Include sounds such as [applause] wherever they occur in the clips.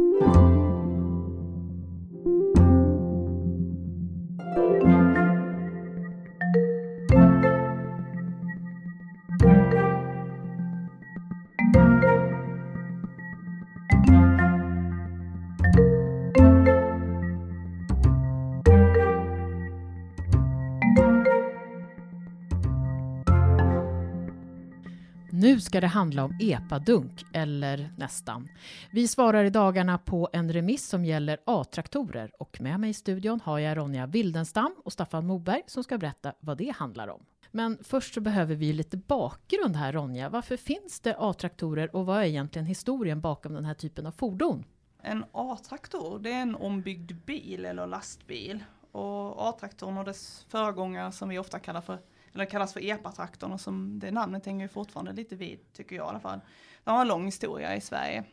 Thank you. Nu ska det handla om epadunk, eller nästan. Vi svarar i dagarna på en remiss som gäller A-traktorer och med mig i studion har jag Ronja Wildenstam och Staffan Moberg som ska berätta vad det handlar om. Men först så behöver vi lite bakgrund här Ronja. Varför finns det A-traktorer och vad är egentligen historien bakom den här typen av fordon? En A-traktor det är en ombyggd bil eller lastbil. Och A-traktorn och dess föregångare som vi ofta kallar för eller kallas för EPA-traktorn och som det namnet hänger fortfarande lite vid, tycker jag i alla fall. De har en lång historia i Sverige.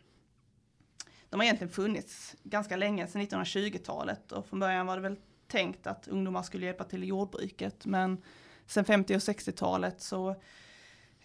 De har egentligen funnits ganska länge, sedan 1920-talet och från början var det väl tänkt att ungdomar skulle hjälpa till i jordbruket men sen 50 och 60-talet så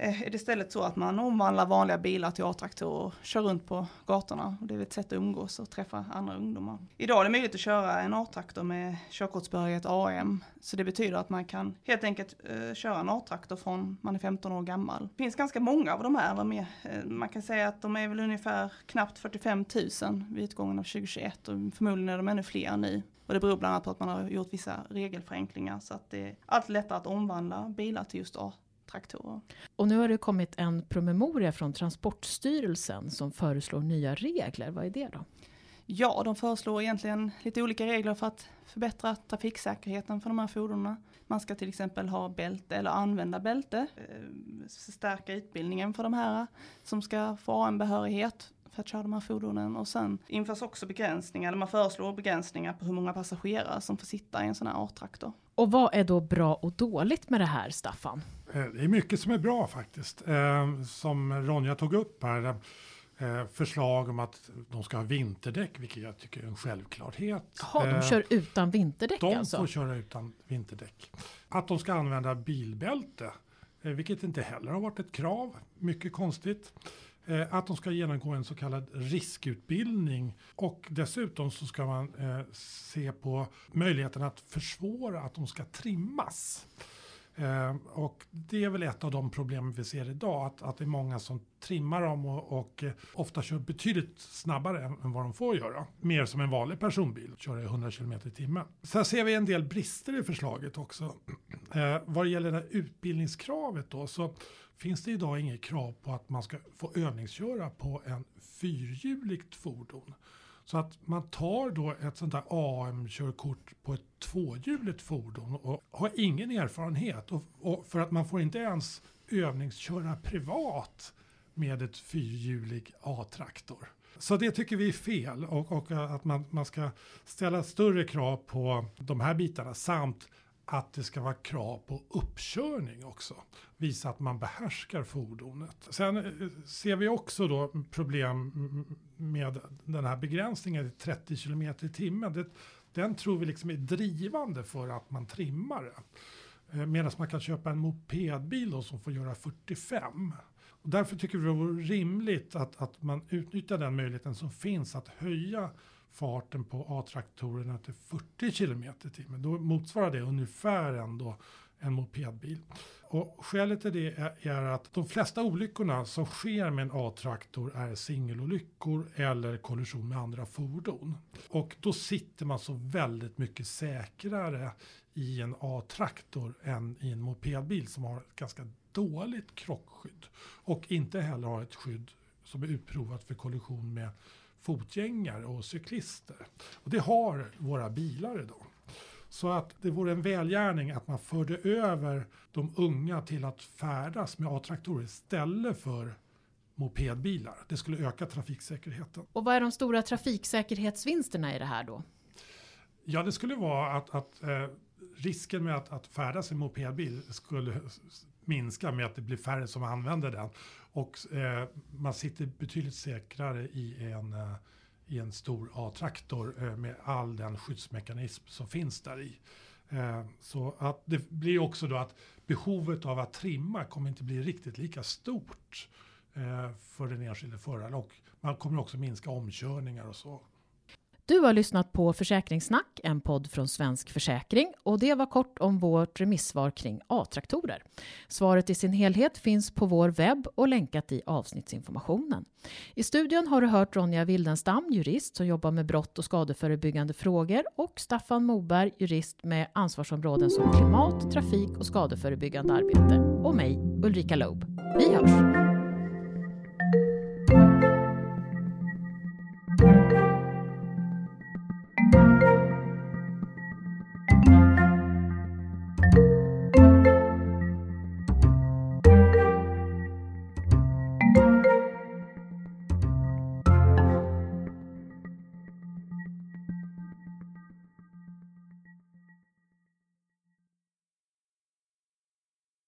Eh, är det istället så att man omvandlar vanliga bilar till A-traktorer och kör runt på gatorna. det är ett sätt att umgås och träffa andra ungdomar. Idag är det möjligt att köra en A-traktor med körkortsbehörighet AM. Så det betyder att man kan helt enkelt eh, köra en A-traktor från man är 15 år gammal. Det finns ganska många av de här. Med, eh, man kan säga att de är väl ungefär knappt 45 000 vid utgången av 2021 och förmodligen är de ännu fler nu. Och det beror bland annat på att man har gjort vissa regelförenklingar så att det är allt lättare att omvandla bilar till just A traktorer. Och nu har det kommit en promemoria från Transportstyrelsen som föreslår nya regler. Vad är det då? Ja, de föreslår egentligen lite olika regler för att förbättra trafiksäkerheten för de här fordonen. Man ska till exempel ha bälte eller använda bälte, eh, förstärka utbildningen för de här som ska få AM-behörighet för att köra de här fordonen. Och sen införs också begränsningar, eller man föreslår begränsningar på hur många passagerare som får sitta i en sån här A-traktor. Och vad är då bra och dåligt med det här, Staffan? Eh, det är mycket som är bra faktiskt. Eh, som Ronja tog upp här. Eh, förslag om att de ska ha vinterdäck, vilket jag tycker är en självklarhet. Jaha, de kör utan vinterdäck de alltså? De får köra utan vinterdäck. Att de ska använda bilbälte, vilket inte heller har varit ett krav. Mycket konstigt. Att de ska genomgå en så kallad riskutbildning och dessutom så ska man se på möjligheten att försvåra att de ska trimmas. Eh, och det är väl ett av de problem vi ser idag, att, att det är många som trimmar dem och, och eh, ofta kör betydligt snabbare än, än, vad de får göra. Mer som en vanlig personbil, köra i 100 km i timmen. Sen ser vi en del brister i förslaget också. [clears throat] Eh, vad gäller det utbildningskravet då, så finns det idag inget krav på att man ska få övningsköra på en fyrhjuligt fordon. Så att man tar då ett sånt där AM-körkort på ett tvåhjuligt fordon och har ingen erfarenhet. Och, och, för att man får inte ens övningsköra privat med ett fyrhjulig A-traktor. Så det tycker vi är fel och, och att man, man ska ställa större krav på de här bitarna samt att det ska vara krav på uppkörning också. Visa att man behärskar fordonet. Sen eh, ser vi också då problem med den här begränsningen till 30 km i timmen. den tror vi liksom är drivande för att man trimmar det. Eh, medan man kan köpa en mopedbil då som får göra 45. Och därför tycker vi det vore rimligt att, att man utnyttjar den möjligheten som finns att höja farten på A-traktorerna till 40 km i timmen. Då motsvarar det ungefär ändå en mopedbil. Och skälet till det är, är att de flesta olyckorna som sker med en A-traktor är singelolyckor eller kollision med andra fordon. Och då sitter man så väldigt mycket säkrare i en A-traktor än i en mopedbil som har ett ganska dåligt krockskydd. Och inte heller har ett skydd som är utprovat för kollision med fotgängare och cyklister. Och det har våra bilar idag. Så att det vore en välgärning att man förde över de unga till att färdas med A-traktorer istället för mopedbilar. Det skulle öka trafiksäkerheten. Och vad är de stora trafiksäkerhetsvinsterna i det här då? Ja, det skulle vara att, att eh, risken med att, att färdas i mopedbil skulle minska med att det blir färre som använder den. Och eh, man sitter betydligt säkrare i en, eh, i en stor A-traktor eh, med all den skyddsmekanism som finns där i. Eh, så att det blir också då att behovet av att trimma kommer inte bli riktigt lika stort eh, för den enskilde föraren och man kommer också minska omkörningar och så. Du har lyssnat på Försäkringssnack, en podd från Svensk Försäkring och det var kort om vårt remissvar kring A-traktorer. Svaret i sin helhet finns på vår webb och länkat i avsnittsinformationen. I studion har du hört Ronja Wildenstam, jurist som jobbar med brott och skadeförebyggande frågor och Staffan Moberg, jurist med ansvarsområden som klimat, trafik och skadeförebyggande arbete. Och mig, Ulrika Loeb. Vi hörs!